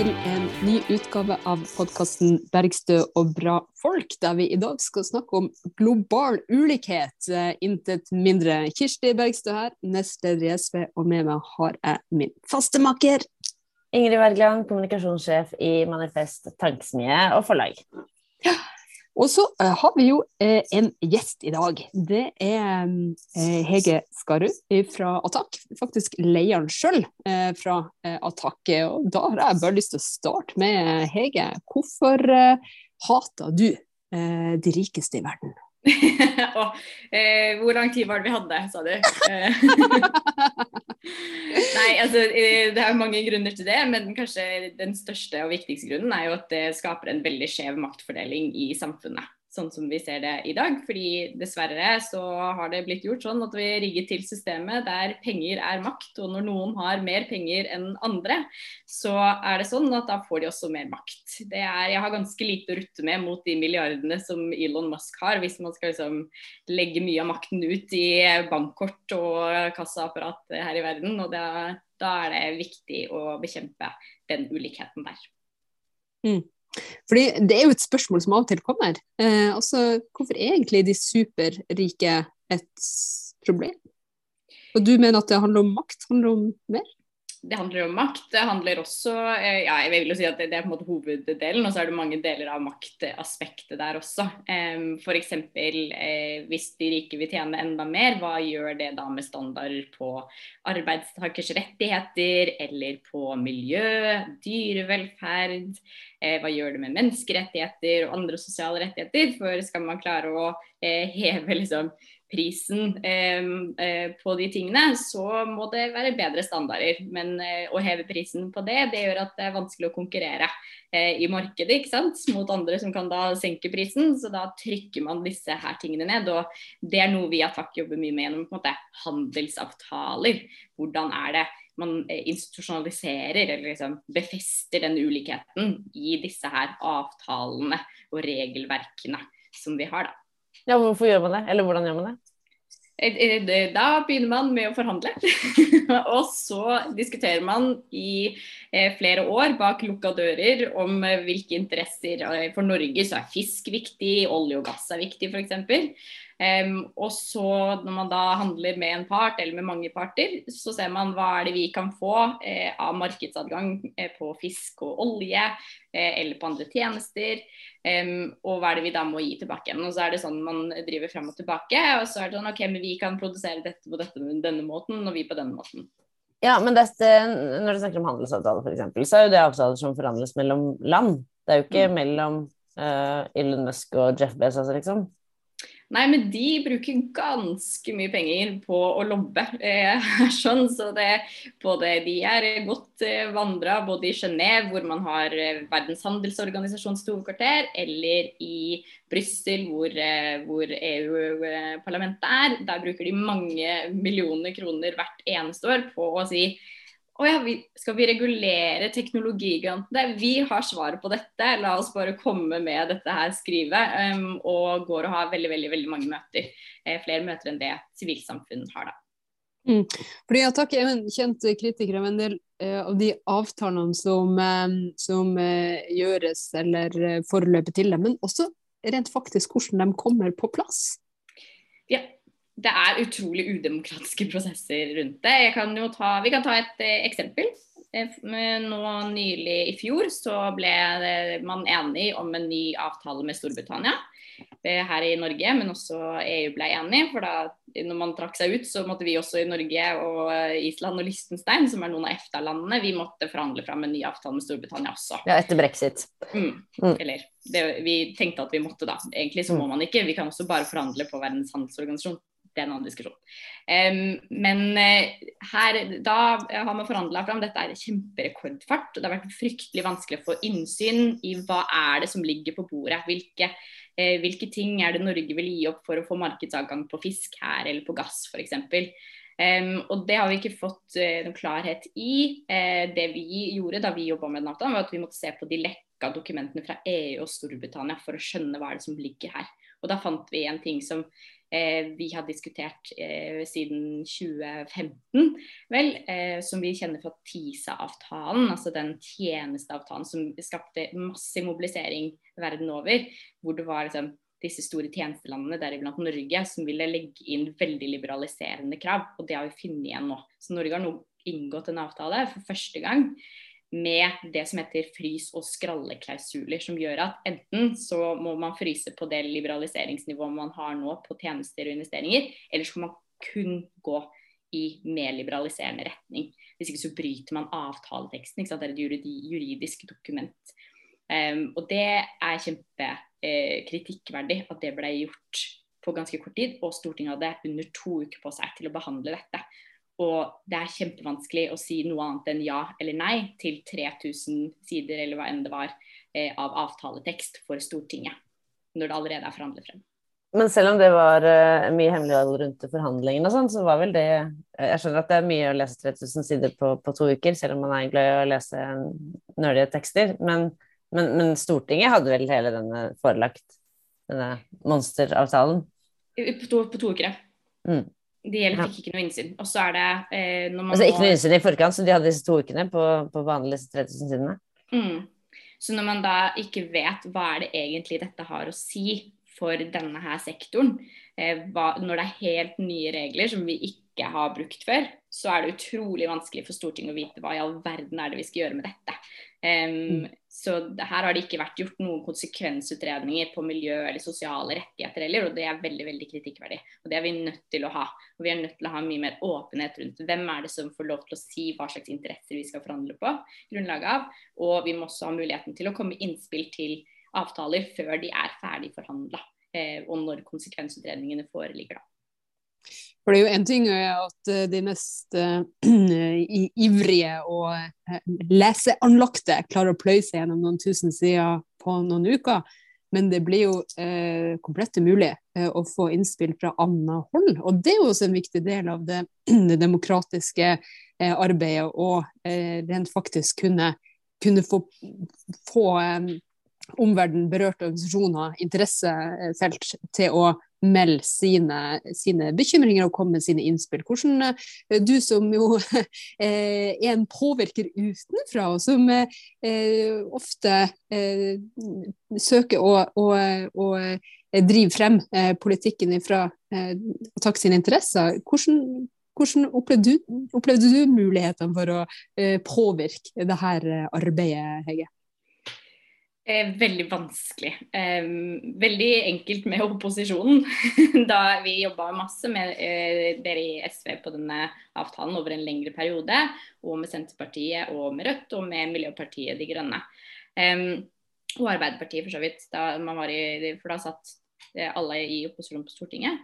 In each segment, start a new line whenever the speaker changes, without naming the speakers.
Til en ny utgave av podkasten 'Bergstø og bra folk', der vi i dag skal snakke om global ulikhet. Eh, intet mindre. Kirsti Bergstø her, nestleder i SV, og med meg har jeg min fastemaker.
Ingrid Wergeland, kommunikasjonssjef i Manifest Tankesmie og forlag.
Ja. Og så uh, har vi jo uh, en gjest i dag. Det er uh, Hege Skarud fra Attack. Faktisk lederen sjøl fra Attack. Og da har jeg bare lyst til å starte med Hege. Hvorfor hater du de rikeste i verden?
oh, hvor lang tid var det vi hadde, sa du? Nei, altså det er mange grunner til det, men kanskje den største og viktigste grunnen er jo at det skaper en veldig skjev maktfordeling i samfunnet sånn som vi ser det i dag. Fordi dessverre så har det blitt gjort sånn at vi rigget til systemet der penger er makt. Og når noen har mer penger enn andre, så er det sånn at da får de også mer makt. Er, jeg har ganske lite å rutte med mot de milliardene som Elon Musk har, hvis man skal liksom legge mye av makten ut i bankkort og kassaapparat her i verden. Og da, da er det viktig å bekjempe den ulikheten der.
Mm. Fordi Det er jo et spørsmål som av og til kommer. Eh, altså, Hvorfor er egentlig de superrike et problem? Og du mener at det handler om makt? Handler om mer?
Det handler om makt. Det handler også eh, ja, jeg vil jo si at det, er på en måte hoveddelen, og så er det mange deler av maktaspektet der også. Um, F.eks. Eh, hvis de rike vil tjene enda mer, hva gjør det da med standarder på arbeidstakers rettigheter, eller på miljø, dyrevelferd? Eh, hva gjør det med menneskerettigheter og andre sosiale rettigheter? For skal man klare å eh, heve liksom prisen eh, eh, på de tingene, så må det være bedre standarder. Men eh, å heve prisen på det, det gjør at det er vanskelig å konkurrere i markedet ikke sant? mot andre som kan da senke prisen. Så da trykker man disse her tingene ned. Og det er noe vi i Attack jobber mye med gjennom på en måte handelsavtaler. Hvordan er det man institusjonaliserer eller liksom befester den ulikheten i disse her avtalene og regelverkene som vi har, da.
Ja, Hvorfor gjør man det, eller hvordan gjør man det?
Eh, eh, da begynner man med å forhandle. og så diskuterer man i eh, flere år bak lukka dører om hvilke interesser For Norge så er fisk viktig, olje og gass er viktig f.eks. Um, og så når man da handler med en part eller med mange parter, så ser man hva er det vi kan få eh, av markedsadgang eh, på fisk og olje eh, eller på andre tjenester. Um, og hva er det vi da må gi tilbake igjen. Og så er det sånn man driver frem og tilbake. Og så er det sånn OK, men vi kan produsere dette på dette, denne måten, og vi på denne måten.
Ja, men dette, når du snakker om handelsavtaler f.eks., så er jo det avtaler som forhandles mellom land. Det er jo ikke mm. mellom uh, Elon Musk og Jeff Bezos, liksom.
Nei, men de bruker ganske mye penger på å lobbe. Eh, sånn, så det, både de er godt eh, vandra både i Genéve, hvor man har eh, Verdens handelsorganisasjons hovedkvarter, eller i Brussel, hvor, eh, hvor EU-parlamentet er. Der bruker de mange millioner kroner hvert eneste år på å si å ja, vi, skal vi regulere teknologigigantene? Vi har svaret på dette, la oss bare komme med dette her skrivet. Um, og går og har veldig veldig, veldig mange møter. Eh, flere møter enn det sivilsamfunn har, da.
Mm. Fordi Attac er en kjent kritiker av en del uh, av de avtalene som, um, som uh, gjøres eller uh, forløper til dem, men også rent faktisk hvordan de kommer på plass.
Ja, det er utrolig udemokratiske prosesser rundt det. Kan ta, vi kan ta et eh, eksempel. Eh, nå Nylig i fjor så ble man enig om en ny avtale med Storbritannia eh, her i Norge, men også EU ble enig. For da når man trakk seg ut, så måtte vi også i Norge og Island og Liechtenstein, som er noen av EFTA-landene, vi måtte forhandle fram en ny avtale med Storbritannia også.
Ja, etter brexit.
Mm. Mm. Eller det, vi tenkte at vi måtte da. Egentlig så må mm. man ikke, vi kan også bare forhandle på Verdens handelsorganisasjon det er en annen diskusjon. Men uh, her, da har man forhandla fram Dette er kjemperekordfart. og Det har vært fryktelig vanskelig å få innsyn i hva er det som ligger på bordet. Hvilke, uh, hvilke ting er det Norge vil gi opp for å få markedsadgang på fisk her, eller på gass f.eks. Um, og det har vi ikke fått uh, noen klarhet i. Uh, det vi gjorde da vi jobba med den avtalen, var at vi måtte se på de lekka dokumentene fra EU og Storbritannia for å skjønne hva er det som ligger her. Og da fant vi en ting som eh, vi har diskutert eh, siden 2015, vel, eh, som vi kjenner fra TISA-avtalen, altså den tjenesteavtalen som skapte massiv mobilisering verden over, hvor det var liksom disse store tjenestelandene, deriblant Norge, som ville legge inn veldig liberaliserende krav. Og det har vi funnet igjen nå. Så Norge har nå inngått en avtale for første gang med det som heter frys- og skralleklausuler, som gjør at enten så må man fryse på det liberaliseringsnivået man har nå på tjenester og investeringer, eller så kan man kun gå i mer liberaliserende retning. Hvis ikke så bryter man avtaleteksten. Det er et juridisk dokument. Um, og det er kjempekritikkverdig eh, at det ble gjort på ganske kort tid, og Stortinget hadde under to uker på seg til å behandle dette. Og det er kjempevanskelig å si noe annet enn ja eller nei til 3000 sider eller hva enn det var eh, av avtaletekst for Stortinget. Når det allerede er forhandlet frem.
Men selv om det var uh, mye hemmelighold rundt forhandlingene og sånn, så var vel det Jeg skjønner at det er mye å lese 3000 sider på, på to uker, selv om man er glad i å lese nerdige tekster. Men, men, men, Stortinget hadde vel hele denne forelagt, denne monsteravtalen?
På to, på to uker, ja. Mm. De fikk ikke noe innsyn. Og så er det
eh, Altså ikke noe innsyn i forkant, så de hadde disse to ukene på, på vanlige 3000 sidene?
Mm. Så når man da ikke vet hva er det egentlig dette har å si for denne her sektoren, eh, hva, når det er helt nye regler som vi ikke har brukt før, så er det utrolig vanskelig for Stortinget å vite hva i all verden er det vi skal gjøre med dette. Um, mm. Så her har det ikke vært gjort noen konsekvensutredninger på miljø eller sosiale rettigheter heller, og det er veldig veldig kritikkverdig. Og Det er vi nødt til å ha. Og Vi er nødt til å ha mye mer åpenhet rundt hvem er det som får lov til å si hva slags interesser vi skal forhandle på grunnlag av. Og vi må også ha muligheten til å komme innspill til avtaler før de er ferdig forhandla, eh, og når konsekvensutredningene foreligger. da.
For det er jo én ting at eh, de mest uh, ivrige og leseanlagte klarer å pløye seg gjennom noen tusen sider på noen uker, men det blir jo uh, komplett umulig å få innspill fra annet hold. Og det er jo også en viktig del av det, det demokratiske arbeidet, å rent faktisk kunne, kunne få, få um, omverdenen, berørte organisasjoner, interessefelt til å melde sine, sine, bekymringer og komme med sine innspill. Hvordan eh, du som jo eh, er en påvirker utenfra, og som eh, ofte søker å, å, å drive frem politikken fra å takke sine interesser, hvordan, hvordan opplevde, du, opplevde du mulighetene for å påvirke dette arbeidet, Hege?
Eh, veldig vanskelig. Eh, veldig enkelt med opposisjonen. da vi jobba masse med eh, dere i SV på denne avtalen over en lengre periode, og med Senterpartiet og med Rødt og med Miljøpartiet De Grønne. og Arbeiderpartiet, for så vidt. Da man var i, for da satt alle i opposisjon på Stortinget.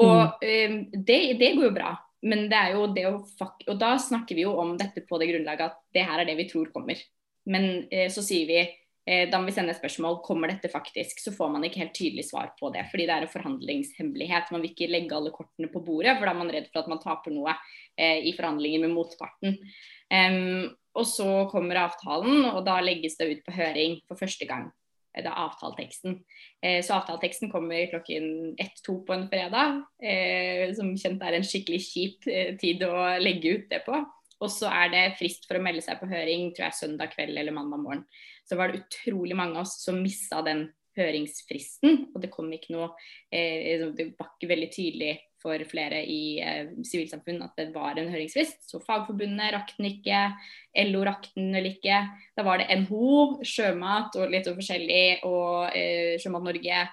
Og mm. det, det, går jo bra. Men det er jo det å Og da snakker vi jo om dette på det grunnlaget at det her er det vi tror kommer. Men så sier vi da må vi sende spørsmål kommer dette faktisk, så får man ikke helt tydelig svar på det. Fordi det er en forhandlingshemmelighet. Man vil ikke legge alle kortene på bordet, for da er man redd for at man taper noe eh, i forhandlinger med motparten. Og så kommer avtalen, og da legges det ut på høring for første gang. Eh, det er avtaleteksten. Eh, så avtaleteksten kommer klokken ett-to på en fredag. Eh, som kjent er en skikkelig kjip eh, tid å legge ut det på. Og så er det frist for å melde seg på høring tror jeg søndag kveld eller mandag morgen så var det utrolig mange av oss som mista den høringsfristen. Og det kom ikke noe eh, Det var ikke veldig tydelig for flere i eh, at det var en høringsfrist. Så Fagforbundet rakk den ikke, LO rakk den eller ikke. Da var det NHO, Sjømat og litt forskjellig, og eh, Sjømat Norge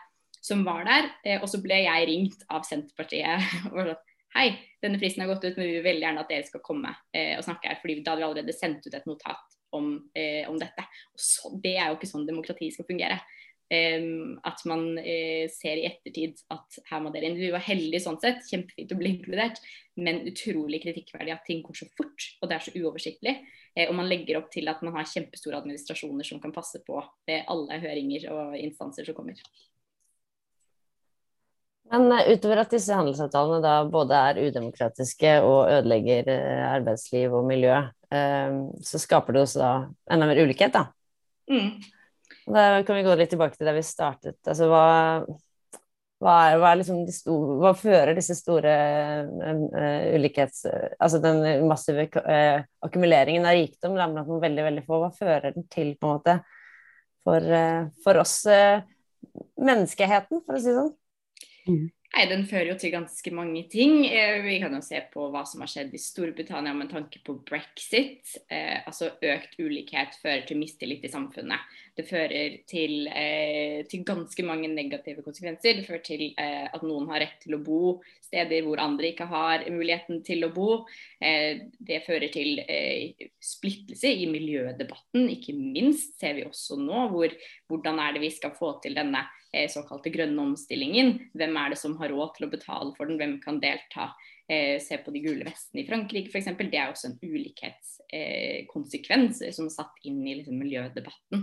som var der. Eh, og så ble jeg ringt av Senterpartiet. og Hei, denne fristen har gått ut, men vi vil veldig gjerne at dere skal komme eh, og snakke her. fordi da hadde vi allerede sendt ut et notat om, eh, om dette. Så, det er jo ikke sånn demokrati skal fungere. Um, at man uh, ser i ettertid at her må dere inn. Vi var heldige sånn sett, kjempefint å bli inkludert, men utrolig kritikkverdig at ting går så fort og det er så uoversiktlig. Uh, og man legger opp til at man har kjempestore administrasjoner som kan passe på uh, alle høringer og instanser som kommer.
Men utover at disse handelsavtalene da både er udemokratiske og ødelegger arbeidsliv og miljø, Ehm, så skaper det også da enda mer ulikhet, da. Mm. Da kan vi gå litt tilbake til der vi startet. Altså hva hva, er, hva, er liksom store, hva fører disse store uh, ulikhets... Altså den massive uh, akkumuleringen av rikdom blant noen veldig, veldig få, hva fører den til på en måte for, uh, for oss menneskeheten, for å si det sånn?
Mm. Nei, Den fører jo til ganske mange ting. Eh, vi kan jo se på hva som har skjedd i Storbritannia med tanke på brexit. Eh, altså Økt ulikhet fører til mistillit i samfunnet. Det fører til, eh, til ganske mange negative konsekvenser. Det fører til eh, at noen har rett til å bo steder hvor andre ikke har muligheten til å bo. Eh, det fører til splittelse i miljødebatten, ikke minst ser vi også nå. Hvor, hvordan er det vi skal få til denne såkalte grønne omstillingen. Hvem er det som har råd til å betale for den, hvem kan delta? Eh, se på de gule vestene i Frankrike f.eks. Det er også en ulikhetskonsekvens eh, som er satt inn i liksom, miljødebatten.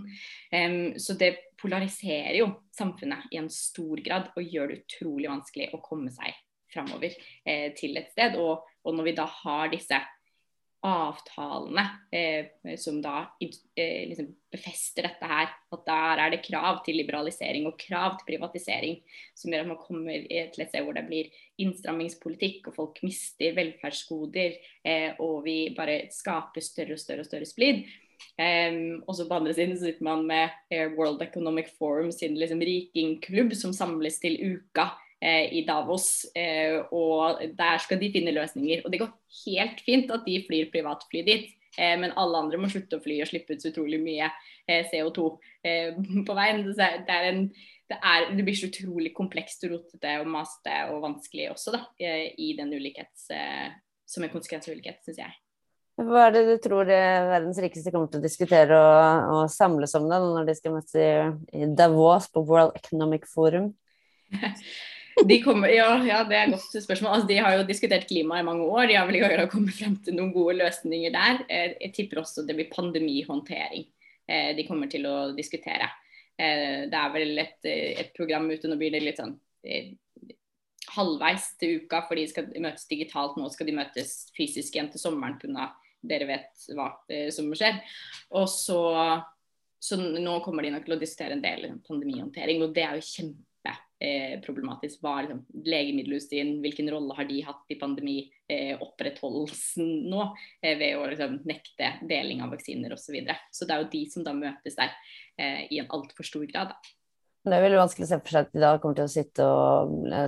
Så det polariserer jo samfunnet i en stor grad og gjør det utrolig vanskelig å komme seg framover eh, til et sted. Og, og, når vi da har disse avtalene eh, som da eh, liksom befester dette her. At der er det krav til liberalisering og krav til privatisering som gjør at man kommer til et sted hvor det blir innstrammingspolitikk og folk mister velferdsgoder eh, og vi bare skaper større og større og større splid. Um, og så på andre siden sitter man med World Economic Forum sin liksom rikingklubb som samles til uka i Davos. Eh, og der skal de finne løsninger. Og det går helt fint at de flyr privatfly dit. Eh, men alle andre må slutte å fly og slippe ut så utrolig mye CO2 på veien. Det, er en, det, er, det, blir så utrolig komplekst og rotete og masete og vanskelig også, da, i den ulikhets Som en konsekvens av ulikhet, syns jeg.
Hva er det du tror verdens rikeste kommer til å diskutere og, og samles om da, når de skal møtes i Davos på World Economic Forum?
De kommer, ja, ja, det er et godt spørsmål. Altså, de har jo diskutert klima i mange år. De har vel ikke kommet frem til noen gode løsninger der. Eh, jeg tipper også det blir pandemihåndtering eh, de kommer til å diskutere. Eh, det er vel et, et program ute, nå blir det litt sånn halvveis til uka, for de skal møtes digitalt. Nå skal de møtes fysisk igjen til sommeren pga. dere vet hva som skjer. Og så, så nå kommer de nok til å diskutere en del pandemihåndtering, og det er jo kjempe problematisk. Hva er liksom, legemiddelindustrien, hvilken rolle har de hatt i pandemiopprettholdelsen eh, nå eh, ved å liksom, nekte deling av vaksiner osv. Så, videre. så det er jo de som da møtes der eh, i en altfor stor grad. Da.
Det er veldig vanskelig å se for seg at de da kommer til å sitte og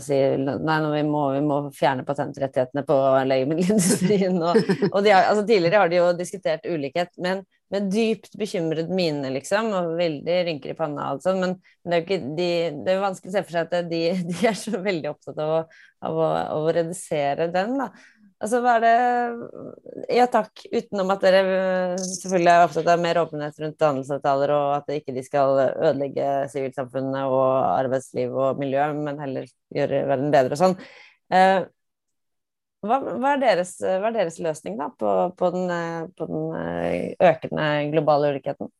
si nei, vi må, vi må fjerne patentrettighetene på legemiddelindustrien. Og, og har, altså, tidligere har de jo diskutert ulikhet, men med dypt bekymret mine, liksom, og veldig rynker i panna. Altså. Men, men det, er jo ikke, de, det er vanskelig å se for seg at de, de er så veldig opptatt av å, av å, av å redusere den. da. Altså, hva er det Ja takk, utenom at dere eh, selvfølgelig er opptatt av mer åpenhet rundt handelsavtaler, og at de ikke skal ødelegge sivilsamfunnet og arbeidsliv og miljø, men heller gjøre verden bedre og sånn. Eh, hva, hva, er deres, hva, er deres, løsning da, på, på, den, eh, på den økende globale ulikheten?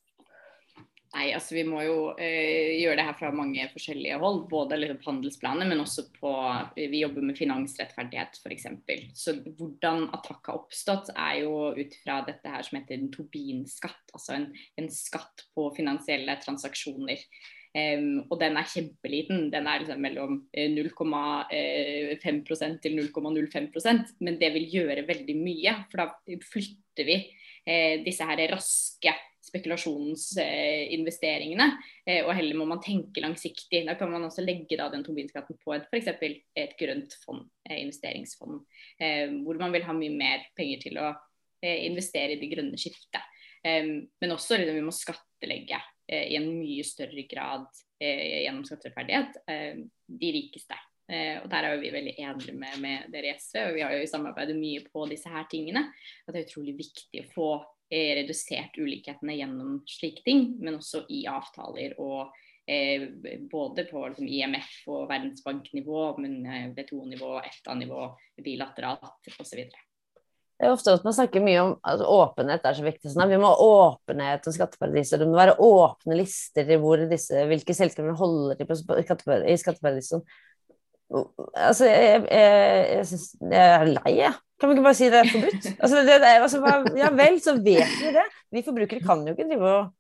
Nei, altså Vi må jo eh, gjøre det her fra mange forskjellige hold. Både liksom handelsplaner, men også på Vi jobber med finansrettferdighet f.eks. Så hvordan Attakk har oppstått, er jo ut fra dette her som heter en Tobin-skatt. Altså en, en, skatt på finansielle transaksjoner. Um, og den er kjempeliten. Den er liksom mellom 0,5 eh, til 0,05% Men det vil gjøre veldig mye. For da flytter vi eh, disse her raske spekulasjonsinvesteringene. Eh, og heller må man tenke langsiktig. Da kan man også legge da, den Tobin-skatten på et f.eks. et grønt fond, eh, investeringsfond, eh, hvor man vil ha mye mer penger til å investere i det grønne skiftet. Men også liksom, vi må skattlegge i en mye større grad gjennom skatterettferdighet de rikeste. og Der er vi veldig enige med, med, dere i SV, og vi har jo samarbeidet mye på disse her tingene. At det er utrolig viktig å få redusert ulikhetene gjennom slike ting, men også i avtaler og eh, både på liksom, IMF og Verdensbanknivå, men eh, WTO-nivå, EFTA-nivå, bilateralt osv.
Det er ofte at man snakker mye om at åpenhet er så viktig. Sånn vi må ha åpenhet om skatteparadiser. Det må være åpne lister i hvor disse, hvilke selskaper holder til i skatteparadiser. Altså, jeg, jeg, jeg, synes, jeg er lei, jeg. Kan vi ikke bare si det er forbudt? Altså, det, det, altså, ja vel, så vet vi det. Vi forbrukere kan jo ikke drive og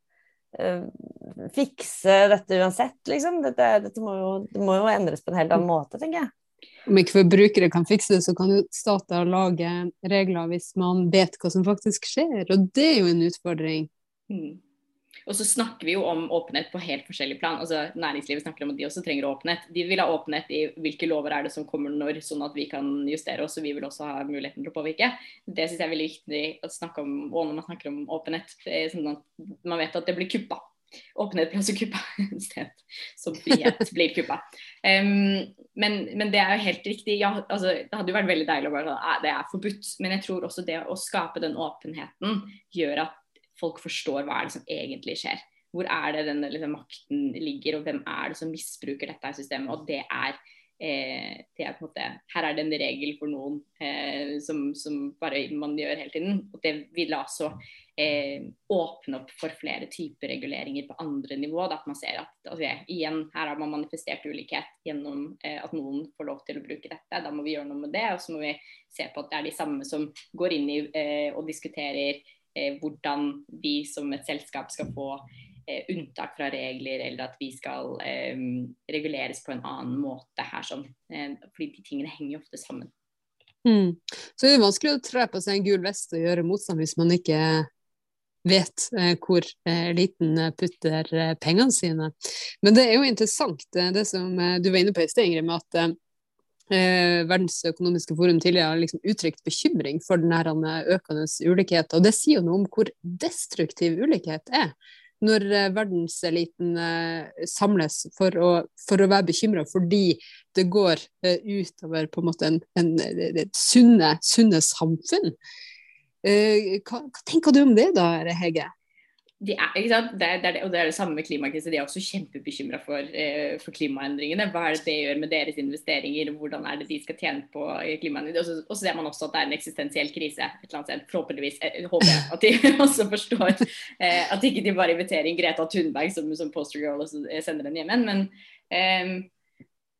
uh, fikse dette uansett, liksom. Dette, dette må jo, det må jo endres på en helt annen måte, tenker jeg.
Om ikke forbrukere kan fikse det, så kan jo stater lage regler hvis man vet hva som faktisk skjer, og det er jo en utfordring. Mm.
Og så snakker vi jo om åpenhet på helt forskjellig plan. Altså Næringslivet snakker om at de også trenger åpenhet. De vil ha åpenhet i hvilke lover er det som kommer når, sånn at vi kan justere oss og vi vil også ha muligheten til å påvirke. Det syns jeg er veldig viktig å snakke om og når man snakker om åpenhet. sånn at man vet at det blir kuppa. Åpenhet plass også kuppa et sted som frihet blir kuppa. Um, men, men, det er jo helt riktig. Ja, altså, det hadde jo vært veldig deilig å bare sånn det er forbudt. Men jeg tror også det å skape den åpenheten gjør at folk forstår hva er det som egentlig skjer. Hvor er det den liksom, makten ligger, og hvem er det som misbruker dette systemet. Og det er, eh, til er på en måte, Her er det en regel for noen eh, som, som, bare man gjør hele tiden. Og det vil altså eh, åpne opp for flere typer reguleringer på andre nivå. Da, at man ser at altså, igjen, her har man manifestert ulikhet gjennom eh, at noen får lov til å bruke dette. Da må vi gjøre noe med det. Og så må vi se på at det er de samme som går inn i eh, og diskuterer eh, hvordan vi som et selskap skal få eh, unntak fra regler, eller at vi skal eh, reguleres på en annen måte her sånn. Eh, fordi de tingene henger jo ofte sammen.
Mm. Så det er vanskelig å tre på seg en gul vest og gjøre motstand hvis man ikke vet eh, hvor eliten putter pengene sine. Men det er jo interessant det som du var inne på i sted, Ingrid, med at eh, Verdens økonomiske forum tidligere har liksom uttrykt bekymring for den økende ulikheten. Og det sier jo noe om hvor destruktiv ulikhet er. Når eh, verdenseliten eh, samles for å, for å være bekymra fordi det går eh, utover på en måte en, en, et sunne, sunne samfunn. Hva, hva tenker du om det da, Hege?
De er, ikke sant? Det, det, og det er det samme med klimakrisen. De er også kjempebekymra for, eh, for, klimaendringene. Hva er det det gjør med deres investeringer? Hvordan er det de skal tjene på klimaendringene? Og så ser man også at det er en eksistensiell krise et eller annet sted. Forhåpentligvis eh, håper jeg at de også forstår eh, at ikke de bare inviterer inn Greta Thunberg som, som poster girl og så sender den hjem igjen. Men, eh,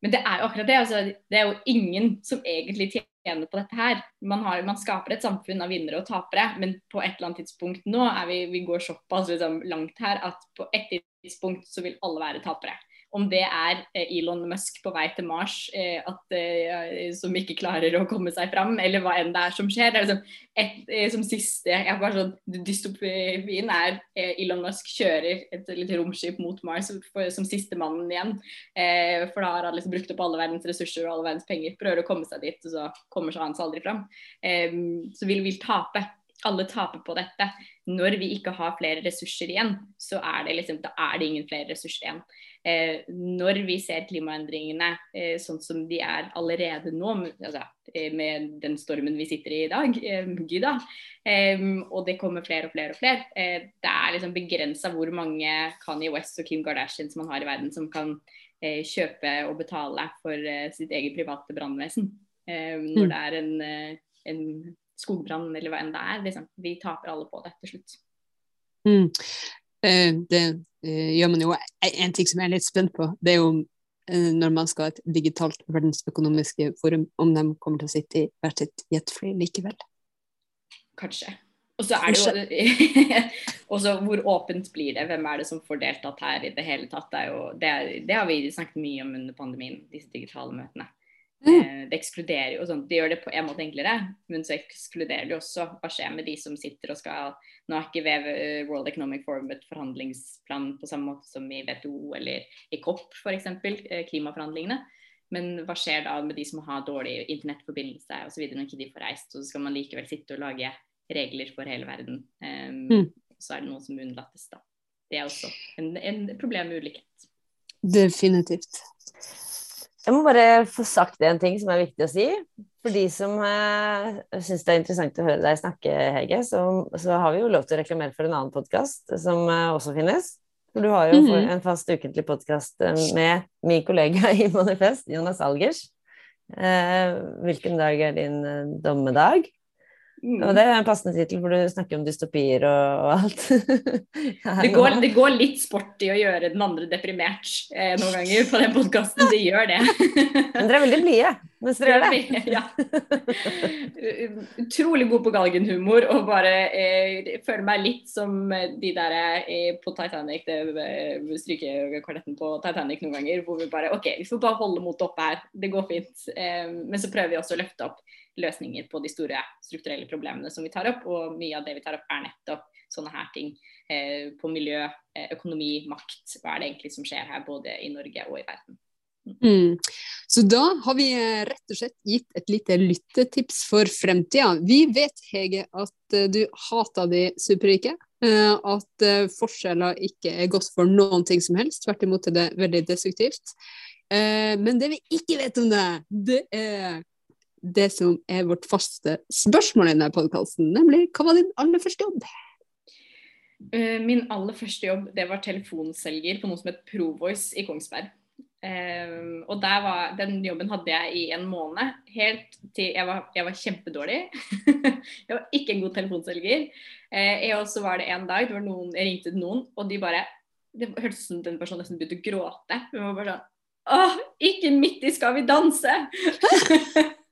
men det er jo akkurat det. Altså, det er jo ingen som egentlig tjener tjene på dette her. Man, har, man, skaper et samfunn av vinnere og tapere, men på et eller annet tidspunkt nå er vi, vi går såpass liksom, langt her at på et tidspunkt så vil alle være tapere om det er eh, Elon Musk på vei til Mars eh, at, eh, som ikke klarer å komme seg fram, eller hva enn det er som skjer. Det er liksom et, som siste jeg bare sånn, Dystopien er Elon Musk kjører et lite romskip mot Mars for, som siste mannen igjen. for da har han liksom brukt opp alle verdens ressurser og alle verdens penger. Prøver å komme seg dit, og så kommer seg han seg aldri fram. så vil vi tape alle taper på dette. Når vi ikke har flere ressurser igjen, så er det liksom, er det ingen flere ressurser igjen. Eh, når vi ser klimaendringene eh, sånn som de er allerede nå, altså, eh, med den stormen vi sitter i i dag, eh, Gyda, eh, og det kommer flere og flere og flere, eh, det er liksom begrensa hvor mange Kanye West og Kim Kardashian som man har i verden som kan kjøpe og betale for sitt eget private brannvesen. når mm. det er en, en skogbrann eller hva enn det er. Liksom. Vi taper alle på det til slutt.
Mm. Eh, det eh, gjør man jo. En ting som jeg er litt spent på, det er jo eh, når man skal ha et digitalt verdensøkonomiske forum, om de kommer til å sitte i hvert sitt jetfly likevel.
Kanskje. Og så er det jo også hvor åpent blir det? Hvem er det som får deltatt her i det hele tatt? Det, jo, det, det har vi snakket mye om under pandemien, disse digitale møtene. Mm. Det ekskluderer jo sånn, Det gjør det på en måte enklere, men så ekskluderer det også hva skjer med de som sitter og skal Nå har ikke VV, World Economic Forum et forhandlingsplan på samme måte som i WTO eller i COP f.eks., eh, klimaforhandlingene. Men hva skjer da med de som har dårlig internettforbindelse osv. når ikke de får reist, og så skal man likevel sitte og lage regler for hele verden. Um, mm. Så er det noe som unnlates, da. Det er også en, en problem med ulikhet.
Definitivt.
Jeg må bare få sagt en ting som er viktig å si. For de som eh, syns det er interessant å høre deg snakke, Hege, så, så, har vi jo lov til å reklamere for en annen podkast som eh, også finnes. For du har jo mm -hmm. en fast ukentlig podkast eh, med min kollega i Manifest, Jonas Algers. Eh, hvilken dag er din eh, dommedag? Mm. Og det er en passende tittel, hvor du snakker om dystopier og, og alt.
det, går, det, går, litt sport i å gjøre den andre deprimert eh, noen ganger på den podkasten. Det gjør det.
Men dere er veldig blide mens dere gjør det.
ja. Utrolig god på galgenhumor og bare eh, føler meg litt som de der eh, på Titanic, det eh, strykekvartetten på Titanic noen ganger, hvor vi bare OK, vi får bare holde motet oppe her. Det går fint. Eh, men så prøver vi også å løfte opp løsninger på de store strukturelle problemene som vi tar opp. Og mye av det vi tar opp, er nettopp sånne her ting eh, på miljø, eh, økonomi, makt. Hva er det egentlig som skjer her, både i Norge og i verden.
Mm. Så da har vi eh, rett og slett gitt et lite lyttetips for fremtida. Vi vet, Hege, at uh, du hater de superrike. At forskjeller ikke er godt for noen ting som helst. Tvert imot er det veldig destruktivt. men det vi ikke vet om det, det er det som er vårt faste spørsmål i denne podkasten, nemlig hva var din aller første jobb?
Uh, min aller første jobb det var telefonselger på noe som het Provoice i Kongsberg. Um, og var, Den jobben hadde jeg i en måned, helt til jeg var, jeg var kjempedårlig. jeg var ikke en god telefonselger. Uh, og så var det en dag det var noen, jeg ringte noen, og de bare Det hørtes ut som den personen nesten begynte å gråte. Hun var bare sånn Åh, ikke midt i Skal vi danse!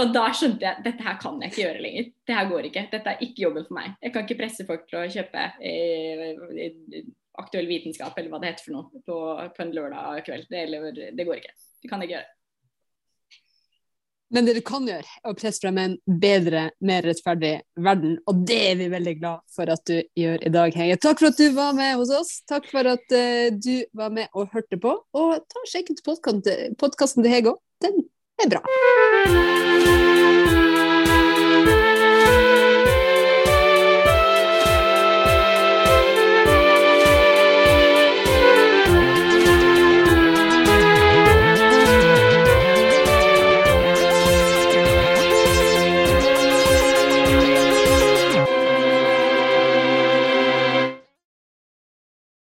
Og da skjønte jeg dette her kan jeg ikke gjøre lenger. Det her går ikke. Dette er ikke jobben for meg. Jeg kan ikke presse folk til å kjøpe eh, aktuell vitenskap eller hva det heter for noe på, på en lørdag kveld. Det, eller, det går ikke. Det kan jeg ikke gjøre.
Men det du kan gjøre, er å presse frem en bedre, mer rettferdig verden. Og det er vi veldig glad for at du gjør i dag, Hege. Takk for at du var med hos oss. Takk for at uh, du var med og hørte på. Og ta sjekk ut podkasten til Hege òg. Den é brabo.